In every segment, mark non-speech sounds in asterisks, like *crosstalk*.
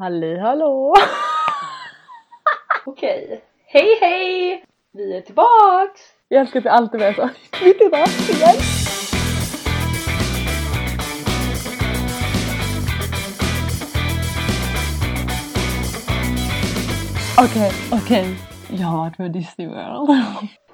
Halli hallå! Okej. Hej hej! Vi är tillbaks! Jag älskar att det alltid är så. Vi är tillbaka igen! Okej, okej. Jag har varit på Disney World.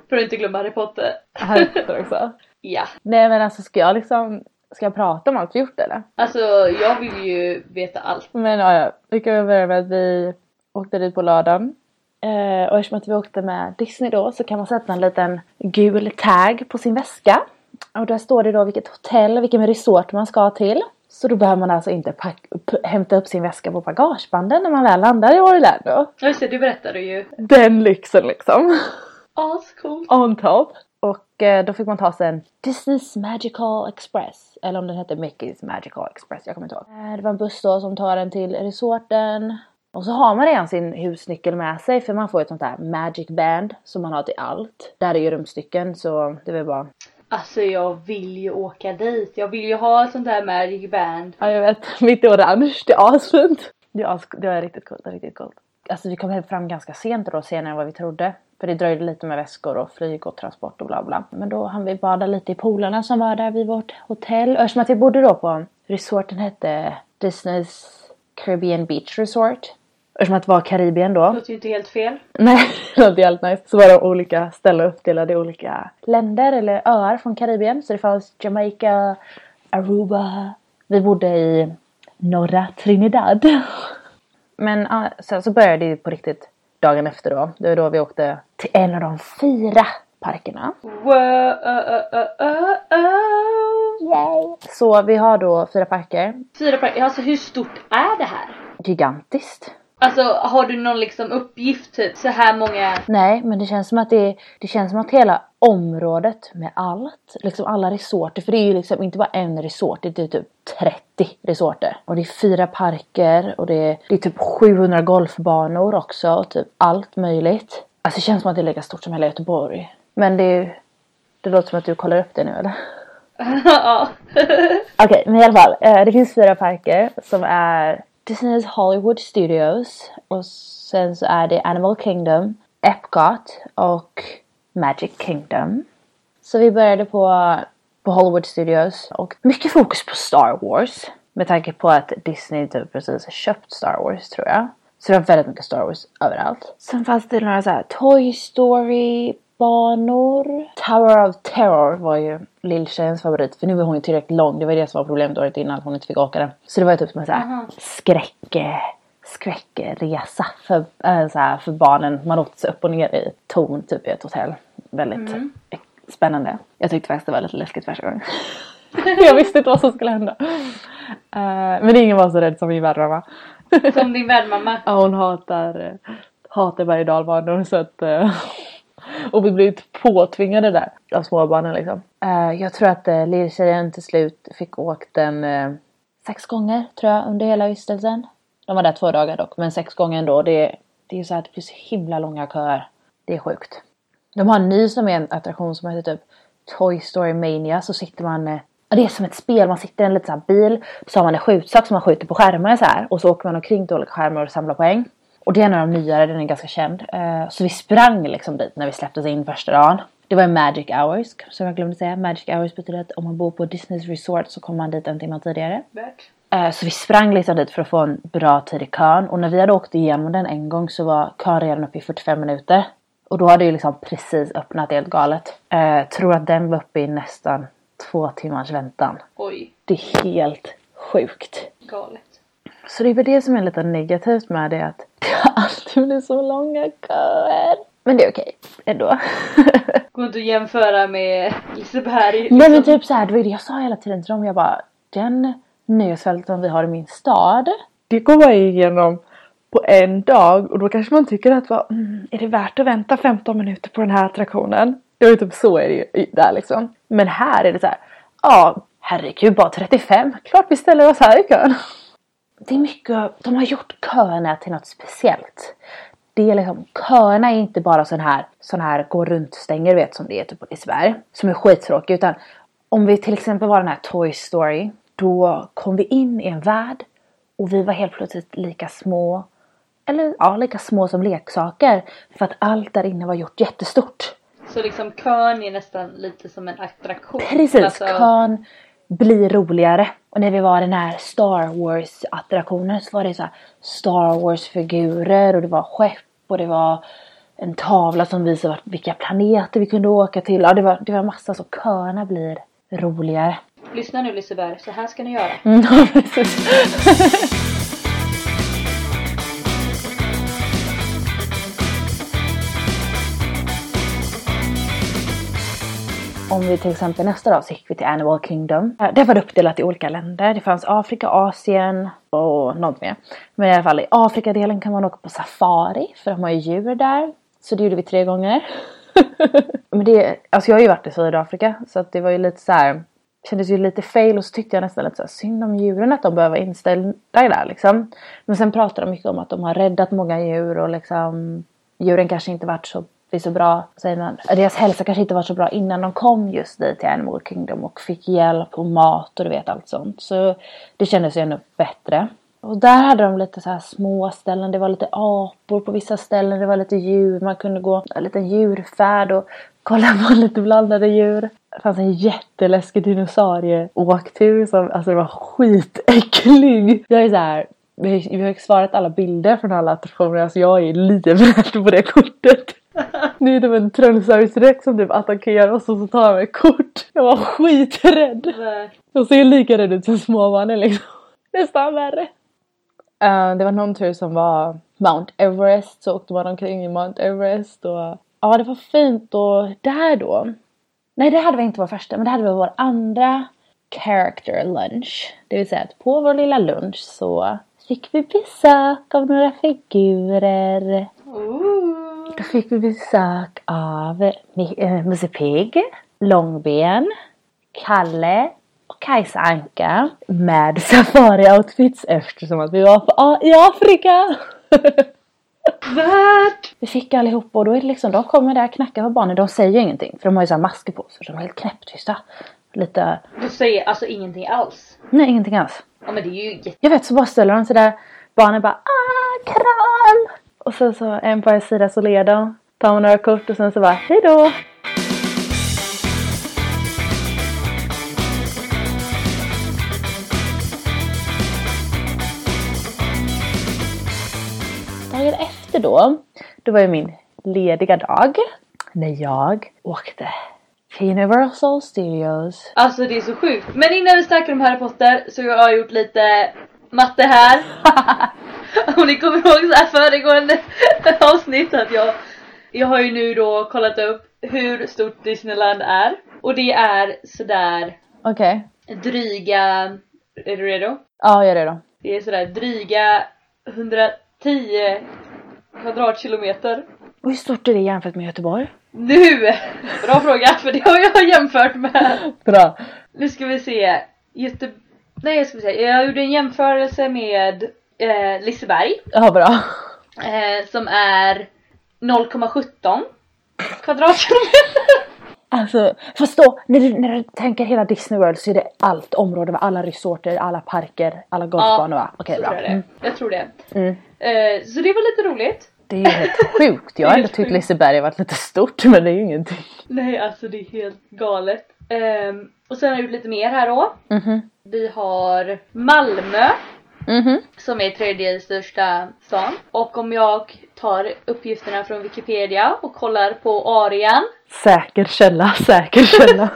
För att inte glömma Harry Potter. Harry Potter också. Ja. Nej men alltså ska jag liksom, ska jag prata om allt vi gjort eller? Alltså jag vill ju veta allt. Men ja, ja. vi kan väl börja med att vi åkte dit på lördagen. Eh, och eftersom att vi åkte med Disney då så kan man sätta en liten gul tag på sin väska. Och där står det då vilket hotell, vilken resort man ska till. Så då behöver man alltså inte hämta upp sin väska på bagagebanden när man väl landar i Orlando. Ja just det, det berättade du ju. Den lyxen liksom. Ascoolt. On top. Eh, då fick man ta sig en Disney's Magical Express. Eller om den hette Mickey's Magical Express, jag kommer inte ihåg. Eh, Det var en buss då som tar en till resorten. Och så har man redan sin husnyckel med sig för man får ett sånt där Magic Band som man har till allt. Där är ju rumstycken så det väl bara... Alltså jag vill ju åka dit. Jag vill ju ha ett sånt där Magic Band. Ja jag vet, *laughs* mitt i orange. Det är asfint. Det är, as, det är riktigt coolt, det är riktigt coolt. Alltså vi kom hem fram ganska sent då, senare än vad vi trodde. För det dröjde lite med väskor och flyg och transport och bla bla. Men då hann vi bada lite i poolerna som var där vid vårt hotell. Och Eftersom att vi bodde då på resorten hette Disneys Caribbean Beach Resort. Eftersom att det var Karibien då. Låter ju inte helt fel. Nej, det låter helt nice. Så var de olika ställen uppdelade i olika länder eller öar från Karibien. Så det fanns Jamaica, Aruba. Vi bodde i norra Trinidad. Men sen så började det på riktigt dagen efter då. Det var då vi åkte till en av de fyra parkerna. Wow, uh, uh, uh! Så vi har då fyra parker. Fyra par- Alltså hur stort är det här? Gigantiskt. Alltså har du någon liksom uppgift typ så här många? Nej, men det känns som att det, det känns som att hela området med allt, liksom alla resorter, för det är ju liksom inte bara en resort, det är typ 30 resorter. Och det är fyra parker och det är, det är typ 700 golfbanor också och typ allt möjligt. Alltså det känns som att det är lika stort som hela Göteborg. Men det är det låter som att du kollar upp det nu eller? *laughs* ja. Okej, men i alla fall. Eh, det finns fyra parker som är Disney's Hollywood Studios och sen så är det Animal Kingdom, Epcot och Magic Kingdom. Så vi började på, på Hollywood Studios och mycket fokus på Star Wars. Med tanke på att Disney typ precis har köpt Star Wars tror jag. Så det var väldigt mycket Star Wars överallt. Sen fanns det några så här Toy Story banor. Tower of Terror var ju lilltjejens favorit för nu är hon ju tillräckligt lång. Det var det som var problemet året innan att hon inte fick åka den. Så det var ju typ som en sån här skräck, skräckresa för, äh, så här, för barnen. Man åkte sig upp och ner i torn typ i ett hotell. Väldigt eh, spännande. Jag tyckte faktiskt det var lite läskigt första gången. *laughs* jag visste inte vad som skulle hända. Eh, men ingen var så rädd som min värdmamma. Som din värdmamma. *laughs* Ja, hon hatar, hatar berg och dalbanor så att eh, och vi blivit påtvingade där av småbarnen liksom. Uh, jag tror att uh, lilltjejen till slut fick åkt den uh, sex gånger tror jag under hela vistelsen. De var där två dagar dock men sex gånger ändå. Det, det är så att det blir så himla långa köer. Det är sjukt. De har en ny som är en attraktion som heter typ Toy Story Mania så sitter man uh, det är som ett spel, man sitter i en liten här bil så har man en skjutsak som man skjuter på skärmar så här och så åker man omkring till olika skärmar och samlar poäng. Och det är en av de nyare, den är ganska känd. Eh, så vi sprang liksom dit när vi släpptes in första dagen. Det var i Magic Hours som jag glömde säga. Magic Hours betyder att om man bor på Disneys Resort så kommer man dit en timme tidigare. Värt. Eh, Så vi sprang liksom dit för att få en bra tid i kön och när vi hade åkt igenom den en gång så var kön redan uppe i 45 minuter. Och då hade det ju liksom precis öppnat helt galet. Eh, tror att den var uppe i nästan två timmars väntan. Oj, Det är helt sjukt. galet. Så det är väl det som är lite negativt med det att *laughs* det alltid blir så långa köer. Men det är okej ändå. *laughs* Går inte att jämföra med Liseberg. Nej men liksom. typ så här, det var ju det jag sa hela tiden till dem. Jag bara, den som vi har i min stad. Det går man igenom på en dag och då kanske man tycker att va, mm, är det värt att vänta 15 minuter på den här attraktionen? Det ju typ så är det ju där liksom. Men här är det så här, ja herregud bara 35, klart vi ställer oss här i kön. Det är mycket, de har gjort köerna till något speciellt. Det är liksom, köerna är inte bara sån här, sån här gå runt stänger vet som det är typ på Liseberg. Som är skittråkig utan om vi till exempel var den här Toy Story. Då kom vi in i en värld Och vi var helt plötsligt lika små, eller ja, lika små som leksaker. För att allt där inne var gjort jättestort. Så liksom kön är nästan lite som en attraktion. Precis, Alltså, kön blir roligare. Och när vi var den här Star Wars attraktionen så var det så här Star Wars figurer och det var skepp och det var en tavla som visade vart- vilka planeter vi kunde åka till. Ja, det var, det var massa så köerna blir roligare. Lyssna nu Liseberg, så här ska ni göra. *laughs* *laughs* Om vi till exempel nästa dag så gick vi till Animal Kingdom. Eh, det var uppdelat i olika länder. Det fanns Afrika, Asien och något mer. Men i alla fall i Afrikadelen kan man åka på safari för de har ju djur där. Så det gjorde vi tre gånger. *laughs* Men det, alltså jag har ju varit i Sydafrika så att det var ju lite så här kändes ju lite fel och så tyckte jag nästan lite så här, synd om djuren att de behöver vara inställda där liksom. Men sen pratar de mycket om att de har räddat många djur och liksom djuren kanske inte varit så, är så bra, säger man, deras hälsa kanske inte var så bra innan de kom just dit till Animal Kingdom och fick hjälp och mat och du vet allt sånt. Så det kändes ju ännu bättre. Och där hade de lite så här små ställen. Det var lite apor på vissa ställen. Det var lite djur. Man kunde gå en liten djurfärd och kolla på *laughs* lite blandade djur. Det fanns en jätteläskig dinosaurieåktur som alltså det var skitäcklig. Jag är så här. Vi har, vi har ju svarat alla bilder från alla attraktioner. Alltså jag är livrädd på det kortet. Nu är det en rex som typ attackerar oss och så tar han ett kort. Jag var skiträdd. Jag ser lika rädd ut som småbarnen liksom. Nästan värre. Eh, det var någon tur som var Mount Everest. Så åkte man omkring i Mount Everest. Och, ja, det var fint. Och där då. Nej, det hade vi inte vår första. Men det hade vi vår andra character lunch. Det vill säga att på vår lilla lunch så fick vi besök av några figurer. Ooh. Då fick vi besök av eh, Musse Pigg, Långben, Kalle och Kajsa Anka med safari-outfits eftersom att vi var på, i Afrika. *laughs* Värt! vi fick allihopa och då är det liksom, de kommer där knackar på barnen, de säger ju ingenting för de har ju så här masker på sig så de är helt knäpptysta. Lite, Du säger alltså ingenting alls. nej ingenting alls. Ja men det är ju. Jag vet så bara ställer de sig där, barnen bara ah kram! Och sen så en sida de, tar man några kort och sen så bara hejdå! Dagen efter då, då var ju min lediga dag när jag åkte till Universal Studios. Alltså det är så sjukt. Men innan vi snackar om Harry Potter så har jag gjort lite matte här. *laughs* *laughs* om ni kommer ihåg så här föregående *laughs* avsnitt att jag jag har ju nu då kollat upp hur stort Disneyland är. Och det är sådär Okej, dryga, är du redo? ja jag är redo. Det är sådär dryga 110 kvadratkilometer. Och hur stort är det jämfört med Göteborg? Nu! Bra fråga för det har jag jämfört med. Bra. Nu ska vi se. Göte... Nej jag ska vi se. Jag gjorde en jämförelse med eh, Liseberg. Ja, bra. Eh, som är 0,17 kvadratkilometer. Alltså, fast då, när du, när du tänker hela Disney World så är det allt område, va? alla resorter, alla parker, alla golfbanor va? Okej, så bra. jag. Mm. jag tror det. Mm. Eh, så det var lite roligt. Det är ju helt sjukt. Jag har *laughs* ändå tyckt. Liseberg har varit lite stort, men det är ju ingenting. Nej alltså det är helt galet. Ehm, och sen har jag gjort lite mer här då. Mhm. Vi har Malmö Mhm. som är tredje största stan. Och om jag tar uppgifterna från Wikipedia och kollar på Arian Säker källa, säker källa.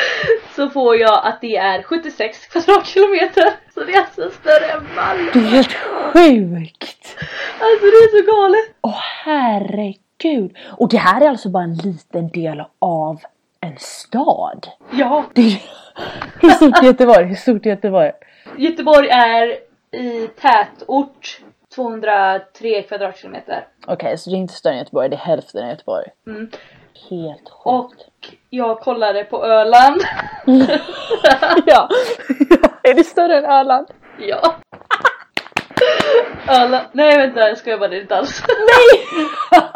*laughs* så får jag att det är 76 kvadratkilometer. Så det är alltså större än Malmö. Det är helt sjukt. Alltså det är så galet. Åh herregud. Och det här är alltså bara en liten del av en stad. Ja, Det är... *laughs* Hur stort är Göteborg? Hur stort är Göteborg? Göteborg är i tätort 203 kvadratkilometer. Okej, så det är inte större än Göteborg, det är hälften av Göteborg. Mm. Helt Och sjukt. jag kollade på Öland. *laughs* ja. är det större än Öland? Ja. *laughs* Öland. Nej vänta jag skojar bara det är inte alls. Nej! *laughs*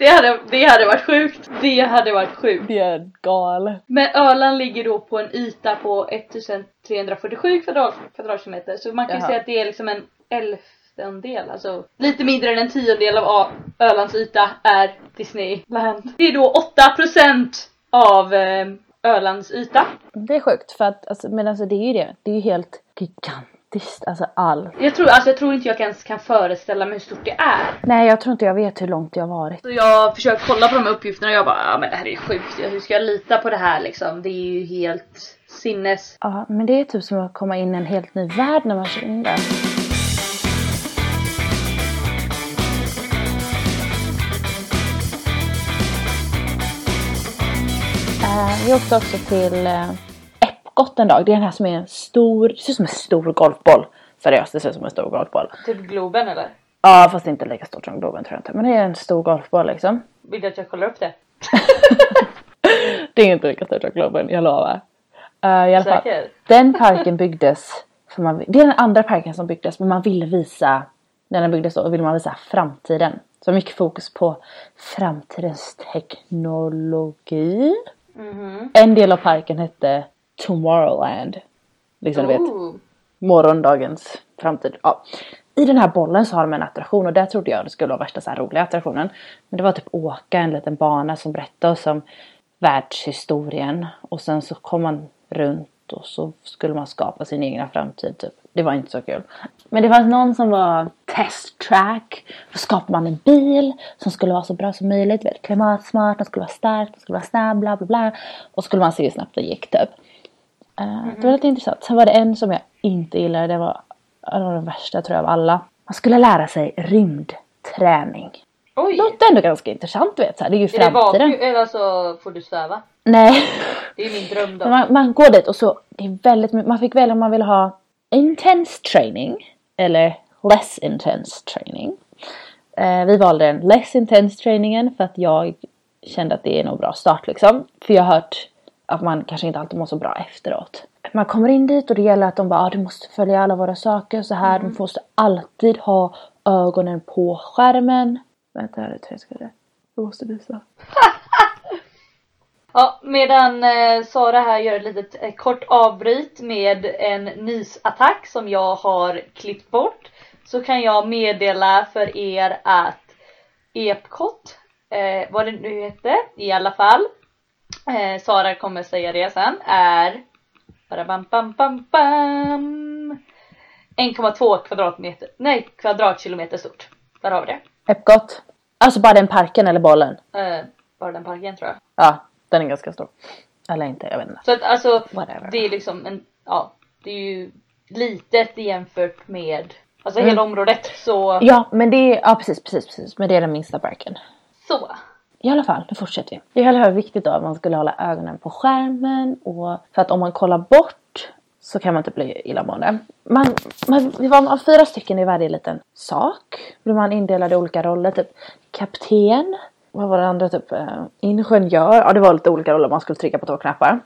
Det hade, det hade varit sjukt. Det hade varit sjukt. Det är galet. Men Öland ligger då på en yta på 1347 kvadrat, kvadratkilometer så man kan Jaha. säga att det är liksom en elftendel, alltså lite mindre än en tiondel av Ölands yta är Disneyland. Det är då 8% av eh, Ölands yta. Det är sjukt för att alltså, men alltså det är ju det. Det är ju helt gigantiskt. Alltså all. Jag tror, alltså jag tror inte jag ens kan föreställa mig hur stort det är. Nej jag tror inte jag vet hur långt jag har varit. Så jag försöker kolla på de här uppgifterna och jag bara, ja men det här är sjukt, hur ska jag lita på det här liksom? Det är ju helt sinnes. Ja men det är typ som att komma in i en helt ny värld när man kör in där. Eh, vi åkte också till Epcot en dag. Det är den här som är en stor, det ser ut som en stor golfboll. Seriöst, det ser ut som en stor golfboll. Typ Globen eller? Ja fast inte lika stort som Globen tror jag inte. Men det är en stor golfboll liksom. Vill du att jag kollar upp det? *laughs* Det är inte lika stort som Globen, jag lovar. Uh, I alla fall. Säker? Den parken byggdes, för man, det är den andra parken som byggdes men man ville visa, när den byggdes då ville man visa framtiden. Så mycket fokus på framtidens teknologi. Mhm. En del av parken hette Tomorrowland. Liksom du vet, morgondagens framtid. Ja. I den här bollen så har de en attraktion och där trodde jag det skulle vara värsta så här roliga attraktionen. Men det var typ åka en liten bana som berättade oss om världshistorien. Och sen så kom man runt och så skulle man skapa sin egna framtid typ. Det var inte så kul. Men det fanns någon som var test track. Då skapade man en bil som skulle vara så bra som möjligt. Väldigt klimatsmart, den skulle vara stark, den skulle vara snabb, bla bla bla. Och så skulle man se hur snabbt det gick typ. Eh, Det var lite intressant. Sen var det en som jag inte gillade. Det var en av de värsta tror jag av alla. Man skulle lära sig rymdträning. Oj! Låter ändå ganska intressant vet så här. Det är ju Är det framtiden. vakuum eller så får du sväva? Nej. Det är min dröm då. *laughs* Man, man går dit och så, det är väldigt mycket, man fick välja om man vill ha intense training eller less intense training. Eh, vi valde den less intense träningen för att jag kände att det är nog bra start liksom. För jag har hört att man kanske inte alltid mår så bra efteråt. Man kommer in dit och det gäller att de bara ah, du måste följa alla våra saker så här. Du måste alltid ha ögonen på skärmen. Vänta, är tre sekunder. Jag måste visa. *laughs* Ja, medan eh, Sara här gör ett litet eh, kort avbryt med en nysattack som jag har klippt bort så kan jag meddela för er att Epcot, eh, vad det nu heter i alla fall, eh, Sara kommer säga det sen, är bam, bam, bam, bam, 1,2 kvadratmeter, nej kvadratkilometer stort. Där har vi det. Epcot. Alltså bara den parken eller bollen. Eh, bara den parken tror jag. Ja, den är ganska stor. Eller inte, jag vet inte. Så att alltså Whatever. det är liksom en, ja det är ju litet jämfört med alltså Mm. hela området så, Ja, men det är, ja precis, precis, precis. Men det är den minsta parken. så. I alla fall, nu fortsätter vi. Det är fall viktigt då att man skulle hålla ögonen på skärmen och för att om man kollar bort så kan man inte bli illamående. Man, man, vi var fyra stycken i varje liten sak. Blev man indelad i olika roller, typ kapten. Vad var det andra? Typ eh, ingenjör. Ja, det var lite olika roller. Man skulle trycka på två knappar.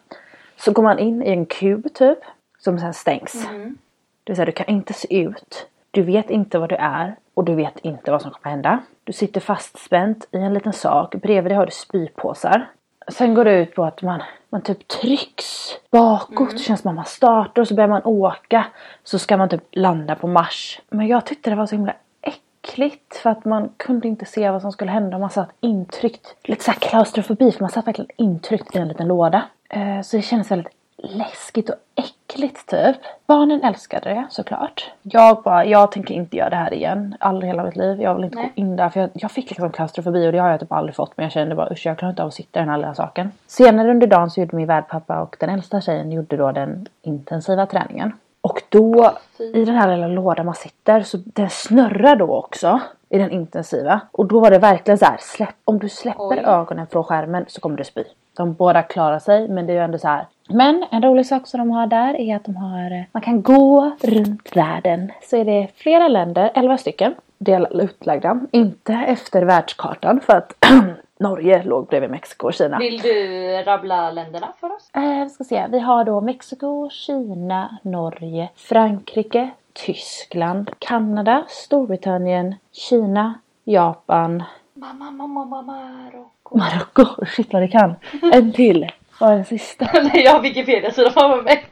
Så går man in i en kub typ. Som sen stängs. Mm. Det vill säga du kan inte se ut. Du vet inte vad du är. Och du vet inte vad som kommer hända. Du sitter fastspänt i en liten sak. Bredvid dig har du spypåsar. Sen går det ut på att man, man typ trycks bakåt. Det känns som att man startar och så börjar man åka. Så ska man typ landa på Mars. Men jag tyckte det var så himla äckligt. För att man kunde inte se vad som skulle hända. Man satt intryckt. Lite såhär klaustrofobi. För man satt verkligen intryckt i en liten låda. Eh, Så det kändes väldigt läskigt och äckligt typ. Barnen älskade det såklart. Jag bara, jag tänker inte göra det här igen. Aldrig hela mitt liv. Jag vill inte Nej. gå in där för jag, jag fick liksom klaustrofobi och det har jag typ aldrig fått. Men jag kände bara usch jag klarar inte av att sitta i den här lilla saken. Senare under dagen så gjorde min värdpappa och den äldsta tjejen gjorde då den intensiva träningen. Och då i den här lilla lådan man sitter så den snurrar då också i den intensiva. Och då var det verkligen så här, släpp, om du släpper Oj. ögonen från skärmen så kommer du spy. De båda klarar sig men det är ju ändå så här. Men en rolig sak som de har där är att de har, eh, man kan gå runt världen. Så är det flera länder, 11 stycken, del utlagda. Inte efter världskartan för att *clears throat* Norge låg bredvid Mexiko och Kina. Vill du rabbla länderna för oss? Eh, vi ska se. Vi har då Mexiko, Kina, Norge, Frankrike, Tyskland, Kanada, Storbritannien, Kina, Japan, Mamma, mamma, mamma, Marocko. Marocko, shit vad det kan. En till. Vad är den sista? *laughs* Nej, jag har Wikipedia-sidan framför mig.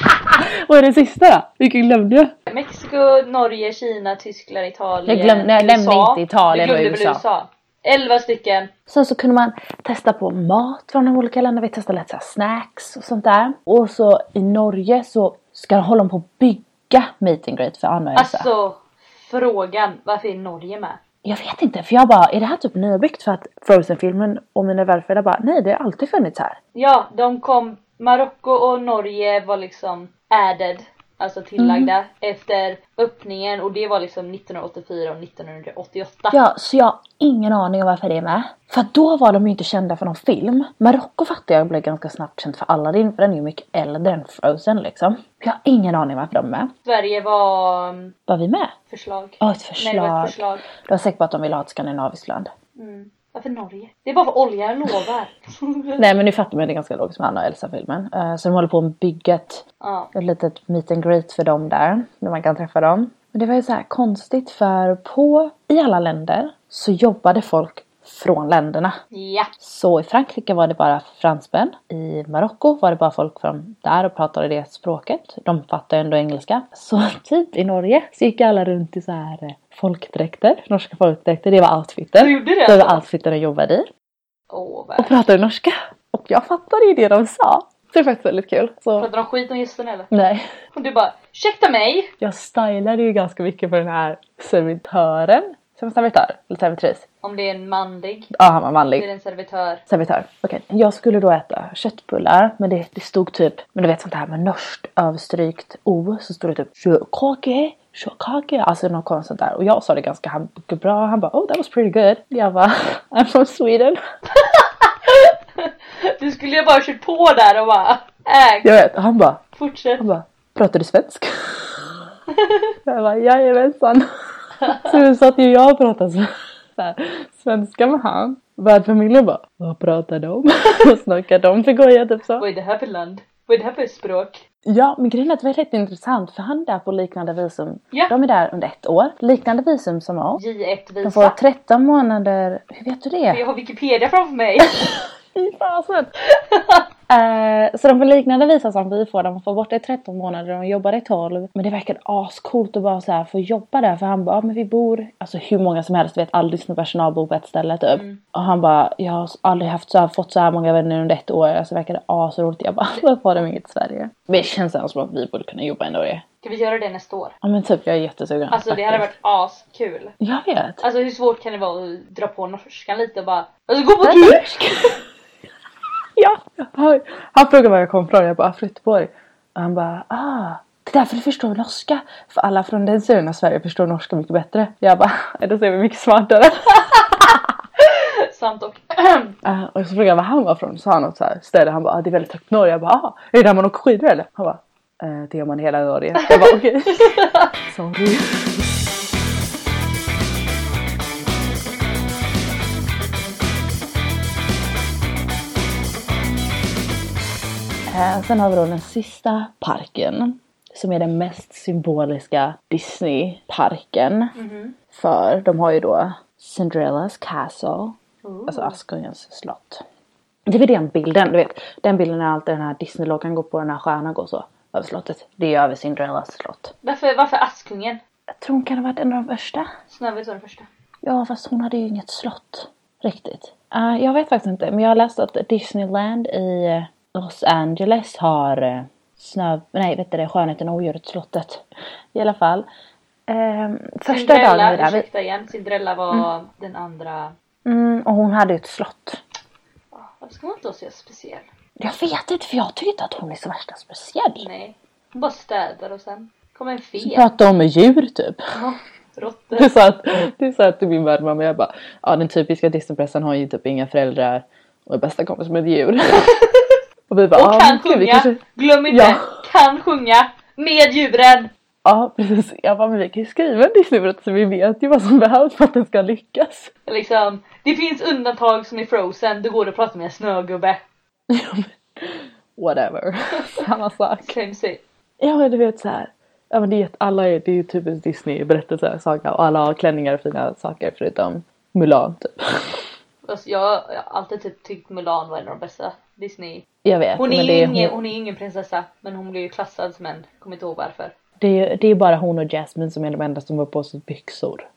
*laughs* Vad är den sista då? Vilken glömde jag? Mexiko, Norge, Kina, Tyskland, Italien, Jag glömde- jag nämnde USA. inte Italien och glömde väl USA. USA? 11 stycken. Sen så kunde man testa på mat från de olika länderna. Vi testade lite så här snacks och sånt där. Och så i Norge så ska de hålla på att bygga meet and greet för anhöriga. Alltså, frågan. Varför är Norge med? Jag vet inte för jag bara, är det här typ nybyggt för att Frozen-filmen och mina välfärdar bara, nej det har alltid funnits här. Ja, de kom. Marocko och Norge var liksom added. Alltså tillagda Mm. efter öppningen och det var liksom 1984 och 1988. Ja, så jag har ingen aning om varför det är med. För då var de ju inte kända för någon film. Marocko fattar jag blev ganska snabbt känt för Aladdin för den är ju mycket äldre än Frozen liksom. Jag har ingen aning varför de är med. Sverige var um, Var vi med? förslag. Ja, ett Nej, det var förslag. ett förslag. Du var säker på att de ville ha ett skandinaviskt land? Mm. Varför Norge? Det är bara för olja, jag lovar. *laughs* Nej men nu fattar man det är ganska logiskt med Anna och Elsa-filmen. Eh, Så de håller på att bygga ett, ja. ett litet meet and greet för dem där. Där man kan träffa dem. Men det var ju så här konstigt för på, i alla länder så jobbade folk från länderna. ja. Så i Frankrike var det bara fransmän. I Marocko var det bara folk från där och pratade det språket. De fattar ju ändå engelska. Så *laughs* typ i Norge så gick alla runt i så här eh, folkdräkter. Norska folkdräkter. Det var outfiten. Du gjorde det Det var outfiten de jobbade i. Vad Och pratade norska. Och jag fattade ju det de sa. Så det är faktiskt väldigt kul. Så Pratar de skit om gästerna eller? nej. Och du bara ursäkta mig? Jag stylade ju ganska mycket för den här servitören. Som servitör? Eller servitris? Om det är en manlig. Ja, han var Det manlig. är en servitör. Servitör. Okej. Jag skulle då äta köttbullar. Men det, det stod typ, men du vet sånt här med norskt överstrykt o. Så stod det typ kökake, kökake. Alltså något konstigt där. Och jag sa det ganska han- bra. Han bara oh that was pretty good. Jag bara *laughs* I'm from Sweden. *laughs* Du skulle ju bara kört på där och bara äg. Jag vet. Han bara, Fortsätt. han bara pratar du svensk? *laughs* jag bara jajamensan. Så nu satt ju jag och pratade så, här, svenska med han. Värdfamiljen bara vad pratar de? *laughs* Vad snackar de för goja typ så. Vad är det här för land? Vad är det här för språk? Ja, men grejen är att det var lite intressant för han är där på liknande visum. Ja. De är där under ett år. Liknande visum som oss. J1 De får visa. 13 månader. Hur vet du det? Jag har Wikipedia framför mig. *laughs* Fy fasen! *laughs* Eh, så de får liknande visa som vi får. De får borta i 13 månader och de jobbar i 12. Men det verkar ascoolt att bara så här få jobba där. För han bara, ja, men vi bor, alltså hur många som helst vet all Disney-personal bor på ett ställe typ. Och han bara, jag har aldrig haft så här, fått så här många vänner under ett år. Alltså verkar det asroligt. Jag bara, varför har de inget i Sverige? Men det känns ändå som att vi borde kunna jobba i Norge. Ska vi göra det nästa år? Ja men typ jag är jättesugen. Alltså det hade varit askul. Jag vet. Alltså hur svårt kan det vara att dra på norskan lite och bara Alltså gå på turk! *laughs* ja, han, han frågade var jag kom ifrån. Jag bara Flyttborg. Och han bara ah. Det är därför du förstår norska. För alla från den sidan av Sverige förstår norska mycket bättre. Jag bara, *laughs* då ser vi mycket smartare. *laughs* Sant och *clears throat* Uh, och så frågade jag var han var från. Så sa han något så här ställe. Han bara, ah, det är väldigt högt Norge. Jag bara, ah, är det där man åker skidor eller? Han bara, eh, det gör man i hela Norge. Jag bara, okej. *laughs* Sorry. Eh, sen har vi då den sista parken. Som är den mest symboliska Disney-parken. För de har ju då Cinderellas Castle. Alltså Askungens slott. Det är väl den bilden, du vet. Den bilden är alltid den här Disney-loggan går på den här stjärnan går så. Över slottet. Det är över Cinderellas slott. Varför, varför Askungen? Jag tror hon kan ha varit en av de första. Snövit var den första. Ja, fast hon hade ju inget slott. Riktigt. Eh, jag vet faktiskt inte, men jag har läst att Disneyland i Los Angeles har uh, snö... Nej, vet du det? Skönheten och odjuret-slottet. I alla fall. Um, första dagen Cinderella, vi där... Vi, ursäkta igen. Cinderella var den andra. mm, och hon hade ju ett slott. Ah, Varför ska man inte vara så speciell? Jag vet inte, för jag tycker inte att hon är så värsta speciell. Nej. Hon bara städar och sen kommer en fe. Prata om djur typ. Ja, Råttor. Det så att, det så att till min värdmamma jag bara, ja den typiska Disneypressen har ju typ inga föräldrar och är bästa kompis med ett djur. *laughs* och vi bara, Och ja, kan gud, vi sjunga. kanske, Glöm inte. Ja. Kan sjunga. Med djuren. ja precis, jag bara, men vi kan ju skriva en Disneyberättelse så vi vet ju vad som behövs för att den ska lyckas. Liksom, det finns undantag som i Frozen. Då går det att prata med en snögubbe. Whatever, *laughs* samma sak. Same. Ja men du vet så här. Ja men det är, alla är, det är ju typiskt Disney berättelse saga och alla har klänningar och fina saker förutom Mulan typ. Alltså, jag har alltid typ tyckt Mulan var en av de bästa Disney. Jag vet. Hon är, ju ingen, hon, hon är ingen prinsessa men hon blir ju klassad som en. Kommer inte ihåg varför. det, är, det är bara hon och Jasmine som är de enda som har på sig byxor.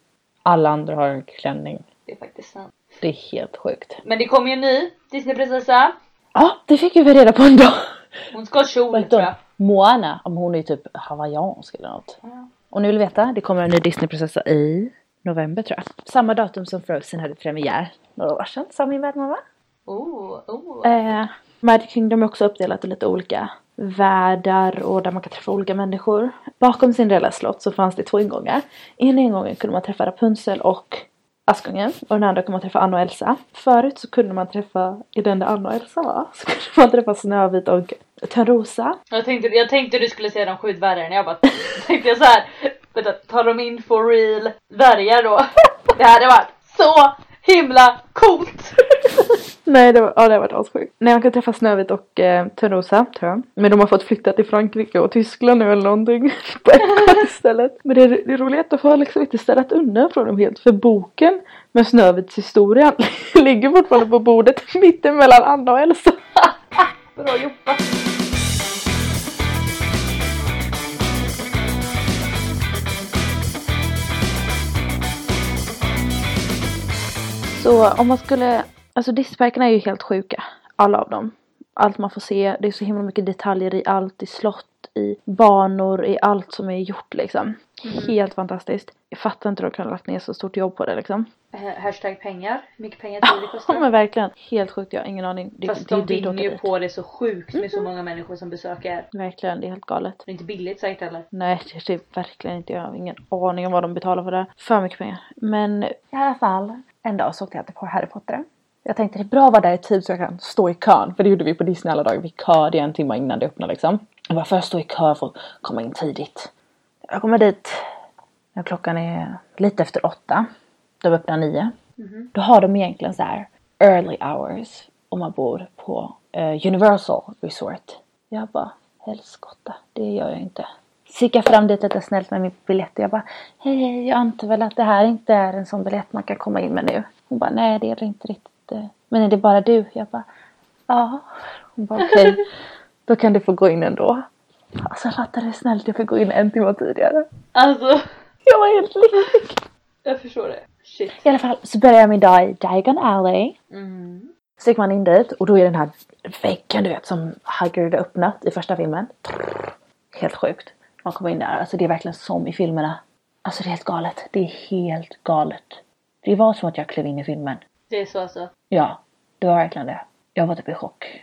Alla andra har en klänning. Det är faktiskt sant. Det är helt sjukt. Men det kommer ju en ny Disneyprinsessa. Ja, det fick vi reda på en dag. Hon ska ha kjol tror jag. Moana, om hon är typ hawaiiansk eller något. Ja. Och ni vill veta, det kommer en ny Disneyprinsessa i november tror jag. Samma datum som Frozen hade premiär några år sedan, sa min värdmamma. Oh, oh. Eh, Magic Kingdom är också uppdelat i lite olika världar och där man kan träffa olika människor. Bakom Cinderella slott så fanns det två ingångar. Ena ingången kunde man träffa Rapunzel och Askungen och den andra kunde man träffa Anna och Elsa. Förut så kunde man träffa, i den där Anna och Elsa var, så kunde man träffa Snövit och Törnrosa. Jag tänkte, jag tänkte du skulle säga de sju dvärgarna. Jag bara *laughs* tänkte jag så här. Vänta, tar de in for real dvärgar då? *laughs* Det hade varit så himla coolt! *laughs* Nej, det var, ja, det har varit assjukt. Nej, man kan träffa Snövit och eh, Törnrosa, tror jag. Men de har fått flytta till Frankrike och Tyskland nu eller någonting. *laughs* På Epcot istället. *laughs* Men det, det är att de har liksom inte städat undan från dem helt. För boken med Snövits historia ligger fortfarande på bordet mitten mellan Anna och Elsa. Bra jobbat! Så om man skulle, alltså Disneyparkerna är ju helt sjuka. Alla av dem. Allt man får se, det är så himla mycket detaljer i allt, i slott, i banor, i allt som är gjort liksom. Helt fantastiskt. Jag fattar inte hur de kunde lagt ner så stort jobb på det liksom. Ha- Hashtag pengar. Hur mycket pengar *laughs* tror det Ja kostar? men verkligen. Helt sjukt, jag har ingen aning. Det, Fast det de vinner ju på det så sjukt med så många människor som besöker. Verkligen, det är helt galet. Det är inte billigt säkert heller. Nej, det är verkligen inte. Jag har ingen aning om vad de betalar för det. För mycket pengar. Men i alla fall, en dag så åkte jag till på Harry Potter. Jag tänkte det är bra att vara där i tid så jag kan stå i kön. För det gjorde vi på Disney alla dagar. Vi köade en timme innan det öppnade liksom. Jag bara, får jag stå i kö för att komma in tidigt? Jag kommer dit när klockan är lite efter åtta. De öppnar nio. Då har de egentligen så här early hours om man bor på eh, Universal Resort. Jag bara, helskotta, det gör jag inte. Gick jag fram dit lite snällt med min biljett och jag bara, hej, hej, jag antar väl att det här inte är en sån biljett man kan komma in med nu. Hon bara, nej det är det inte riktigt. Men är det bara du? Jag bara, ja. Hon bara, okej, då kan du få gå in ändå. Alltså jag fattade snällt, jag fick gå in en timme tidigare. Alltså, Jag var helt lycklig. jag förstår det. Shit. I alla fall så började jag min dag i Diagon Alley. Mm. Så gick man in dit och då är den här väggen du vet som har öppnat i första filmen. Helt sjukt. Man kommer in där, alltså det är verkligen som i filmerna. Alltså det är helt galet. Det är helt galet. Det var som att jag klev in i filmen. Det är så alltså. Ja, det var verkligen det. Jag var typ i chock.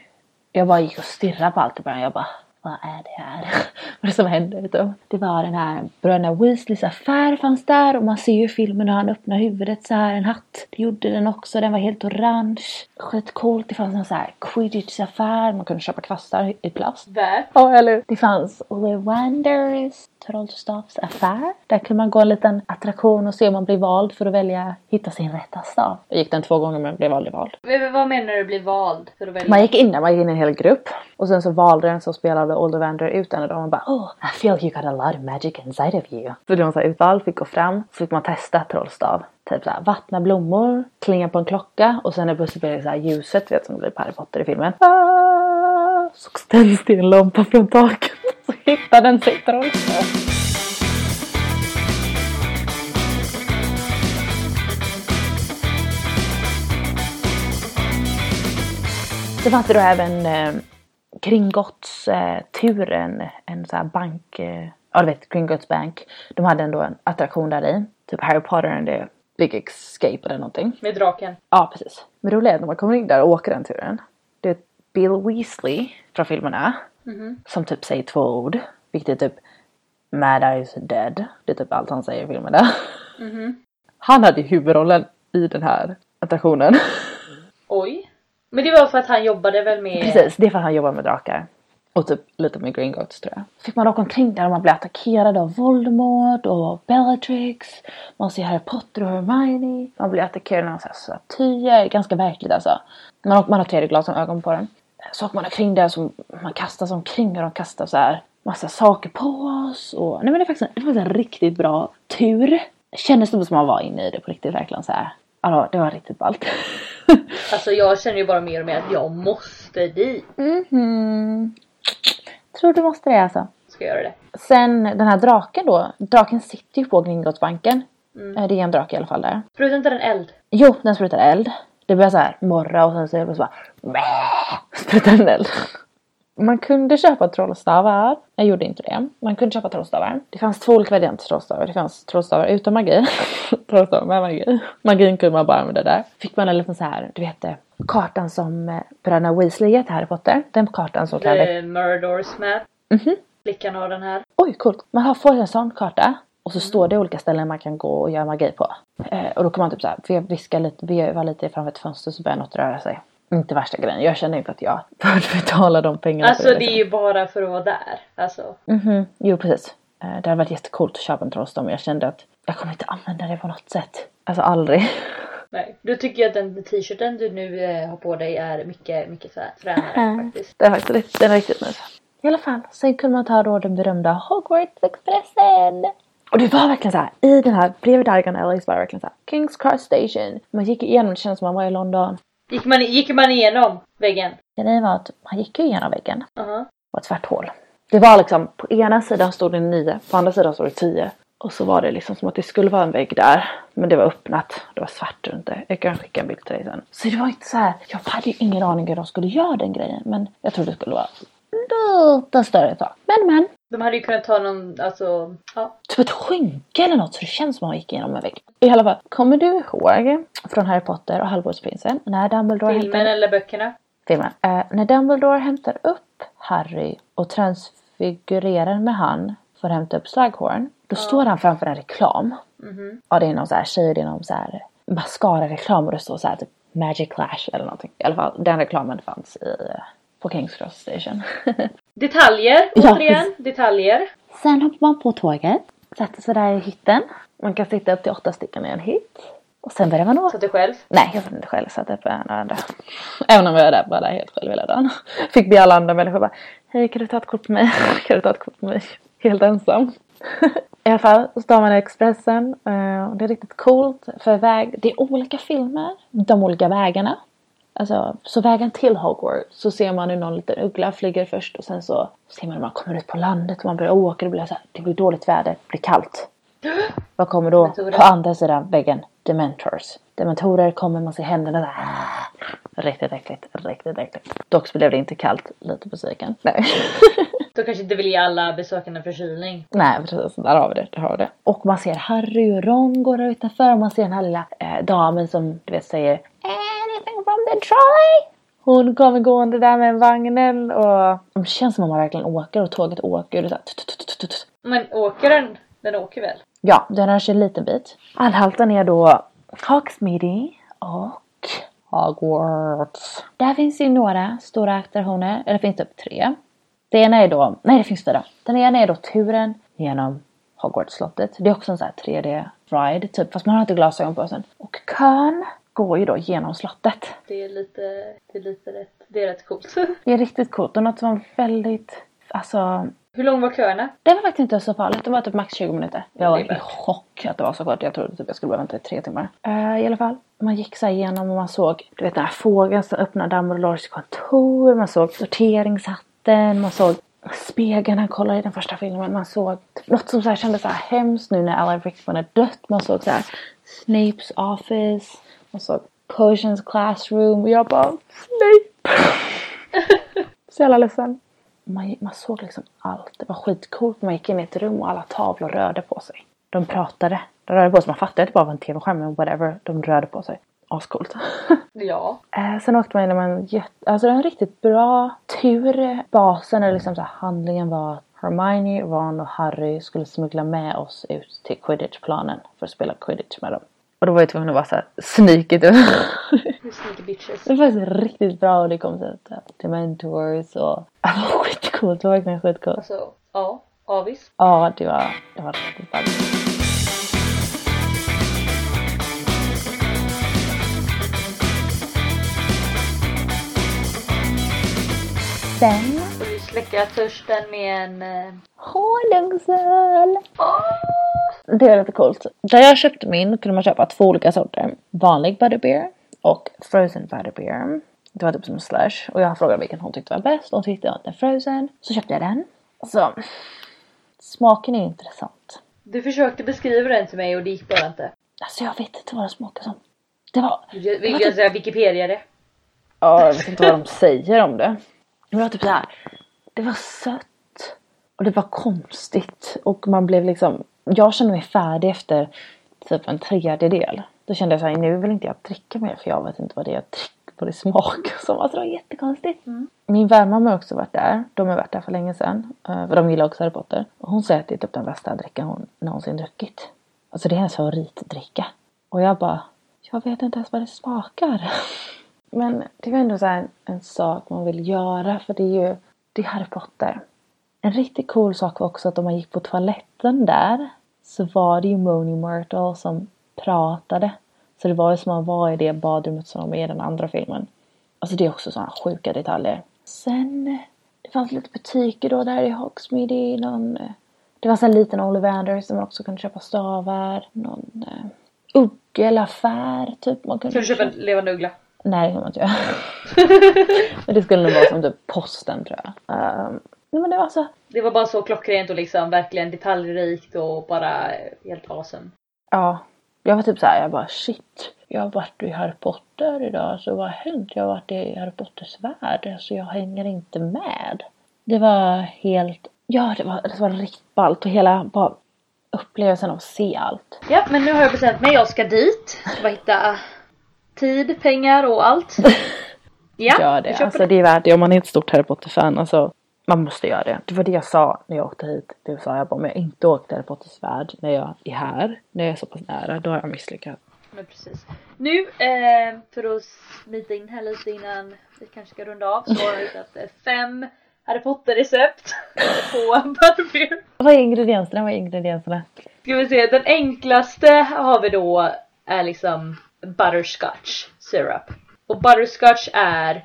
Jag bara gick och stirrade på allt i början. Jag bara, vad är det här? *laughs* vad det som händer? Du? Det var den här bröderna Weasleys affär fanns där och man ser ju filmen hur han öppnar huvudet så här en hatt. Det gjorde den också, den var helt orange. Skitcoolt. Det fanns en så här quidditch affär, man kunde köpa kvastar i plast. Värt. Ja, eller Det fanns Ollivanders trollstavsaffär. Där kunde man gå en liten attraktion och se om man blir vald för att välja, hitta sin rätta stav. Jag gick den två gånger men blev aldrig vald. Men Vad menar du bli vald för att välja? Man gick in där, man gick in i en hel grupp. Och sen så valde den som spelade Ollivander ut en och bara Oh, I feel you got a lot of magic inside of you. Så det var så här utvald, fick gå fram. Så fick man testa trollstav. Typ såhär vattna blommor, klinga på en klocka och sen när plötsligt blev det såhär ljuset vet som det blir på Harry Potter i filmen. Ah, så tänds det en lampa från taket. Så hittar den sig trollstav. Det fanns det då även eh, Kringgotts-turen, eh, en sån här bank, eh, ja du vet Kringgotts bank. De hade ändå en attraktion där i. Typ Harry Potter and the Big Escape eller någonting. Med draken. Ja precis. Men det roliga är att när man kommer in där och åker den turen. Det är Bill Weasley från filmerna. Som typ säger två ord. Vilket är typ Mad Eyes Dead. Det är typ allt han säger i filmerna. Han hade ju huvudrollen i den här attraktionen. *laughs* Oj. Men det var för att han jobbade väl med... Precis, det är för att han jobbar med drakar. Och typ lite med Gringotts tror jag. Fick man åka omkring där och man blev attackerad av Voldemort och Bellatrix. Man ser Harry Potter och Hermione. Man blir attackerad av statyer. Ganska verkligt alltså. Man, man har tredje glasögon på den. Så åker man omkring där så man kastas omkring och de kastar så här massa saker på oss. Och, nej men det är faktiskt en, det var en riktigt bra tur. Det kändes som att man var inne i det på riktigt verkligen så här. Ja, det var riktigt ballt. *laughs* Alltså jag känner ju bara mer och mer att jag måste dit. Mhm. Tror du måste det alltså. Ska göra det. Sen den här draken då. Draken sitter ju på Gringottsbanken. Mm. Eh, Det är en drake i alla fall där. Sprutar inte den eld? Jo, den sprutar eld. Det börjar så här morra och sen så är det så bara sprutar den eld. Man kunde köpa trollstavar. Jag gjorde inte det. Man kunde köpa trollstavar. Det fanns två olika varianter trollstavar. Det fanns trollstavar utan magi. *laughs* trollstavar med magi. Magin kunde man bara använda där. Fick man en liten så här, du vet det, kartan som eh, bröderna Weasley till Harry Potter. Den kartan så kallade. The Murdors map. Mhm. Flickan har den här. Oj, coolt. Man har, får en sån karta. Och så står det olika ställen man kan gå och göra magi på. Eh, och då kan man typ såhär viska lite, veva lite framför ett fönster så börjar något röra sig. Inte värsta grejen. Jag känner inte att jag *laughs* bör betala de pengarna. Alltså för det är ju bara för att vara där. Alltså. Mhm, jo precis. Eh, det hade varit jättecoolt att köpa en trollstav men jag kände att jag kommer inte använda det på något sätt. Alltså aldrig. *laughs* Nej. Då tycker jag att den t-shirten du nu eh, har på dig är mycket, mycket fränare Mm. faktiskt. Det är faktiskt riktigt, den är riktigt nice. I alla fall, sen kunde man ta då den berömda Hogwarts-expressen. Och det var verkligen så här, i den här, bredvid Diagon Alley så var det verkligen så här, Kings Cross Station. Man gick igenom, det kändes som man var i London. Gick man, gick man igenom väggen? Grejen var att man gick ju igenom väggen. Aha. Det var ett svart hål. Det var liksom, på ena sidan stod det nio, på andra sidan stod det tio. Och så var det liksom som att det skulle vara en vägg där. Men det var öppnat. Det var svart runt det. Jag kan skicka en bild till dig sen. Så det var inte så här. Jag hade ju ingen aning hur de skulle göra den grejen. Men jag trodde det skulle vara lite större sak. Men men. De hade ju kunnat ta någon, alltså, ja. Typ ett skynke eller något så det känns som att man gick igenom en vägg. I alla fall, kommer du ihåg från Harry Potter och Halvblodsprinsen när Dumbledore Filmen hämtar... eller böckerna. Filmen. Eh, när Dumbledore hämtar upp Harry och transfigurerar med han för att hämta upp Slughorn. Då står han framför en reklam. Mhm. Ja det är någon så här tjej, det är någon så här mascara-reklam och det står så här typ Magic Clash eller någonting. I alla fall den reklamen fanns i, på Kings Cross Station. *laughs* Detaljer, Ja, återigen. Detaljer. Sen hoppar man på tåget, sätter sig där i hytten. Man kan sitta upp till åtta stycken i en hytt. Och sen börjar man åka. Satt du själv? Nej, jag satt inte själv. Jag satt upp med några andra. Även om jag var där, bara där helt själv hela dagen. Fick be alla andra människor bara Hej, kan du ta ett kort på mig? *laughs* kan du ta ett kort på mig? Helt ensam. *laughs* I alla fall så står man Expressen. eh, och det är riktigt coolt. För väg, det är olika filmer. De olika vägarna. Alltså, så vägen till Hogwarts så ser man hur någon liten uggla flyger först och sen så ser man hur man kommer ut på landet och man börjar åka. Det blir, så här, det blir dåligt väder, det blir kallt. *gasps* Vad kommer då Dementorer. på andra sidan väggen? Dementors. Dementorer kommer, man ser händerna där. Riktigt äckligt, riktigt äckligt. Dock så blev det inte kallt, lite besviken. Nej. *laughs* De kanske inte vill ge alla besökande förkylning. Nej precis, där har vi det. Där har vi det. Och man ser Harry och Ron gå där utanför och man ser den här lilla eh, damen som du vet säger Anything from the trolley? Hon kommer gående där med vagnen och det känns som om man verkligen åker och tåget åker. Och så. Men åker den? Den åker väl? Ja, den rör sig en liten bit. Anhalten är då Hogsmeade och Hogwarts. Där finns ju några stora attraktioner, eller det finns typ tre. Det ena är då, nej det finns fyra. Den ena är då turen genom Hogwarts-slottet. Det är också en sån här 3D-ride typ, fast man har inte glasögon på sig. Och kön går ju då genom slottet. Det är lite, det är lite rätt, det är rätt coolt. Det är riktigt coolt och något som var väldigt, alltså Hur lång var köerna? Det var faktiskt inte så farligt. Det var typ max 20 minuter. Jag var i chock att det var så kort. Jag trodde typ jag skulle behöva vänta i tre timmar. Eh, I alla fall. Man gick så igenom och man såg du vet den här fågeln som öppnade Dumbledores kontor. Man såg sorteringshatten. Man såg spegeln han kollade i den första filmen. Man såg typ något som så här kändes så här hemskt nu när Alan Rickman är dött. Man såg så här Snapes office. Man såg Potions classroom. Och jag bara Snape! Så jävla ledsen. Man, man såg liksom allt. Det var skitcoolt. Man gick in i ett rum och alla tavlor rörde på sig. De pratade. De rörde på sig. Man fattade att det bara var en tv-skärm men whatever. De rörde på sig. Ascoolt. *laughs* Ja. eh, sen åkte man genom en jätte... Alltså det var en riktigt bra tur. Basen eller liksom så handlingen var att Hermione, Ron och Harry skulle smuggla med oss ut till quidditch-planen för att spela quidditch med dem. Och då var jag tvungen att vara så här sneaky. Hur sneaky bitches. Det var faktiskt riktigt bra och det kom så att Dementors och... Det *laughs* var skitcoolt, det var verkligen skitcoolt. Alltså, ja. Avis. Ja, det var, det var riktigt bra. Sen Och vi släcker törsten med en... eh, honungsöl. Åh! Det är lite coolt. Där jag köpte min kunde man köpa två olika sorter. Vanlig butterbeer och frozen butterbeer. Det var typ som slush och jag frågade vilken hon tyckte var bäst och hon tyckte att den frozen. Så köpte jag den. Så smaken är intressant. Du försökte beskriva den till mig och det gick bara inte. Alltså jag vet inte vad den smakar som. Det var, Jag vill jag säga Wikipedia det. ja jag vet inte vad de säger om det. Det var typ så här. Det var sött. Och det var konstigt. Och man blev liksom. Jag kände mig färdig efter typ en tredjedel. Då kände jag så här, nu vill inte jag dricka mer för jag vet inte vad det är jag dricker. Vad det smakar som. Alltså det var jättekonstigt. Min värdmamma har också varit där. De har varit där för länge sedan. eh, För de gillar också Harry Potter. Och hon säger att det är typ den bästa drickan hon någonsin druckit. Alltså det är hennes favoritdricka. Och jag bara, jag vet inte ens vad det smakar. *laughs* Men det var ändå så här en, en sak man vill göra för det är ju, det är Harry Potter. En riktigt cool sak var också att om man gick på toaletten där så var det ju Moni Myrtle som pratade. Så det var ju som att man var i det badrummet som var med i den andra filmen. Alltså det är också sådana sjuka detaljer. Sen, det fanns lite butiker då där i Hogsmeade någon... Det var en liten Ollivander som man också kunde köpa stavar. Någon eh, uggelaffär typ. Man kunde Kan du köpa en levande uggla? Nej det kan man inte göra. *laughs* men det skulle nog vara som typ posten tror jag. Ehm, nej men det var så. Det var bara så klockrent och liksom verkligen detaljrikt och bara helt awesome. Ja. Jag var typ så här, jag bara shit. Jag har varit i Harry Potter idag, så vad har hänt? Jag har varit i Harry Potters värld, så jag hänger inte med. Det var helt, ja det var, det var riktigt ballt och hela bara upplevelsen av att se allt. Ja, men nu har jag bestämt mig. Jag ska dit. Ska bara hitta tid, pengar och allt. *laughs* Ja, Gör det. Alltså det är värt det om man är ett stort Harry Potter-fan. Alltså, man måste göra det. Det var det jag sa när jag åkte hit. Det sa jag bara, om jag inte åkte Harry värld när jag är här, när jag är så pass nära, då har jag misslyckats. Men precis. Nu, eh, för att smita in här lite innan vi kanske ska runda av, så har jag hittat eh, fem Harry Potter-recept på Butterbeer. Vad är ingredienserna? Vad är ingredienserna? Ska vi se, den enklaste har vi då är liksom butterscotch syrup. Och butterscotch är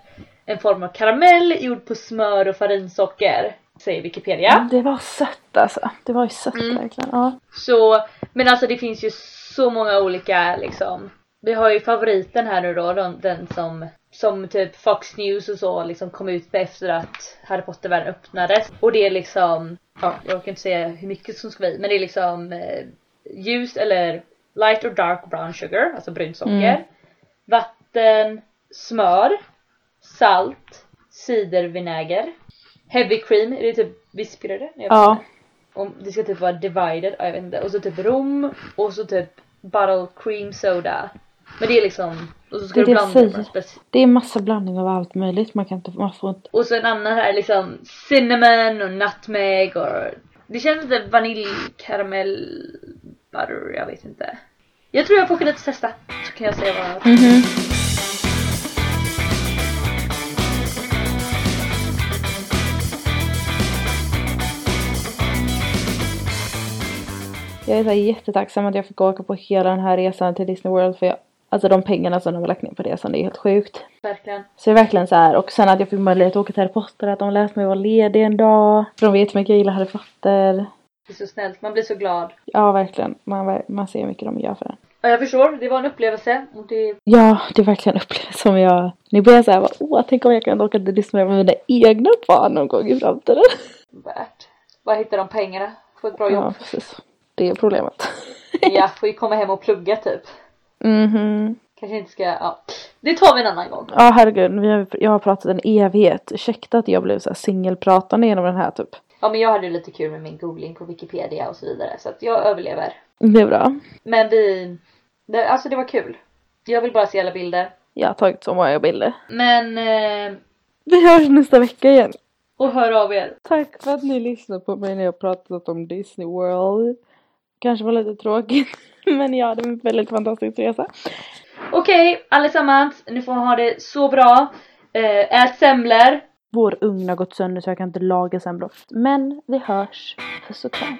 en form av karamell gjord på smör och farinsocker, säger Wikipedia. Det var sött alltså. Det var ju sött Mm. verkligen. Ja. Så, men alltså det finns ju så många olika liksom. Vi har ju favoriten här nu då, den, den som som typ Fox News och så liksom kom ut efter att Harry Potter-världen öppnades. Och det är liksom, ja jag kan inte säga hur mycket som ska vara i, men det är liksom eh, ljus eller light or dark brown sugar, alltså brunt socker. Mm. Vatten, smör, salt, cidervinäger, heavy cream, är det typ vispgrädde? Jag ja. Och det ska typ vara divided, ja, jag vet inte. Och så typ rom och så typ bottle cream soda. Men det är liksom, och så ska Det du jag blanda det på säger. en spec- Det är massa blandning av allt möjligt. Man kan inte, man får inte. Och så en annan här liksom cinnamon och nutmeg och det känns lite vaniljkaramell butter, jag vet inte. Jag tror jag får åka och testa. Så kan jag säga vad Mhm. Jag är så jättetacksam att jag fick åka på hela den här resan till Disney World för jag, alltså de pengarna som de har lagt ner på resan det är helt sjukt. verkligen. Så det är verkligen så här och sen att jag fick möjlighet att åka till Harry Potter, att de lät mig vara ledig en dag. För de vet hur mycket jag gillar Harry Potter. Det är så snällt, man blir så glad. Ja verkligen, man, man ser hur mycket de gör för en. Ja, jag förstår, det var en upplevelse det Ja, det är verkligen en upplevelse som jag... Nu börjar jag säga bara, åh, tänk om jag kan åka till Disney med mina egna barn någon gång i framtiden. är värt. Var hittar de pengarna? Få ett bra jobb. Ja, precis. Det är problemet. Ja, *laughs* får ju komma hem och plugga typ. Mhm. Kanske inte ska, ja. Det tar vi en annan gång. Ja, herregud. Vi har, jag har pratat en evighet. Ursäkta att jag blev så här singelpratande genom den här typ. Ja men jag hade lite kul med min googling på Wikipedia och så vidare så att jag överlever. Det är bra. Men vi, det, alltså det var kul. Jag vill bara se alla bilder. Jag har tagit så många bilder. Men, eh, Vi hörs nästa vecka igen. och hör av er. Tack för att ni lyssnade på mig när jag pratat om Disney World. Kanske var lite tråkigt. *laughs* Men jag hade en väldigt fantastisk resa. Okej allesammans, nu får ha det så bra. Eh, ät semlor. Vår ugn har gått sönder så jag kan inte laga semlor. Men vi hörs. Puss och kram.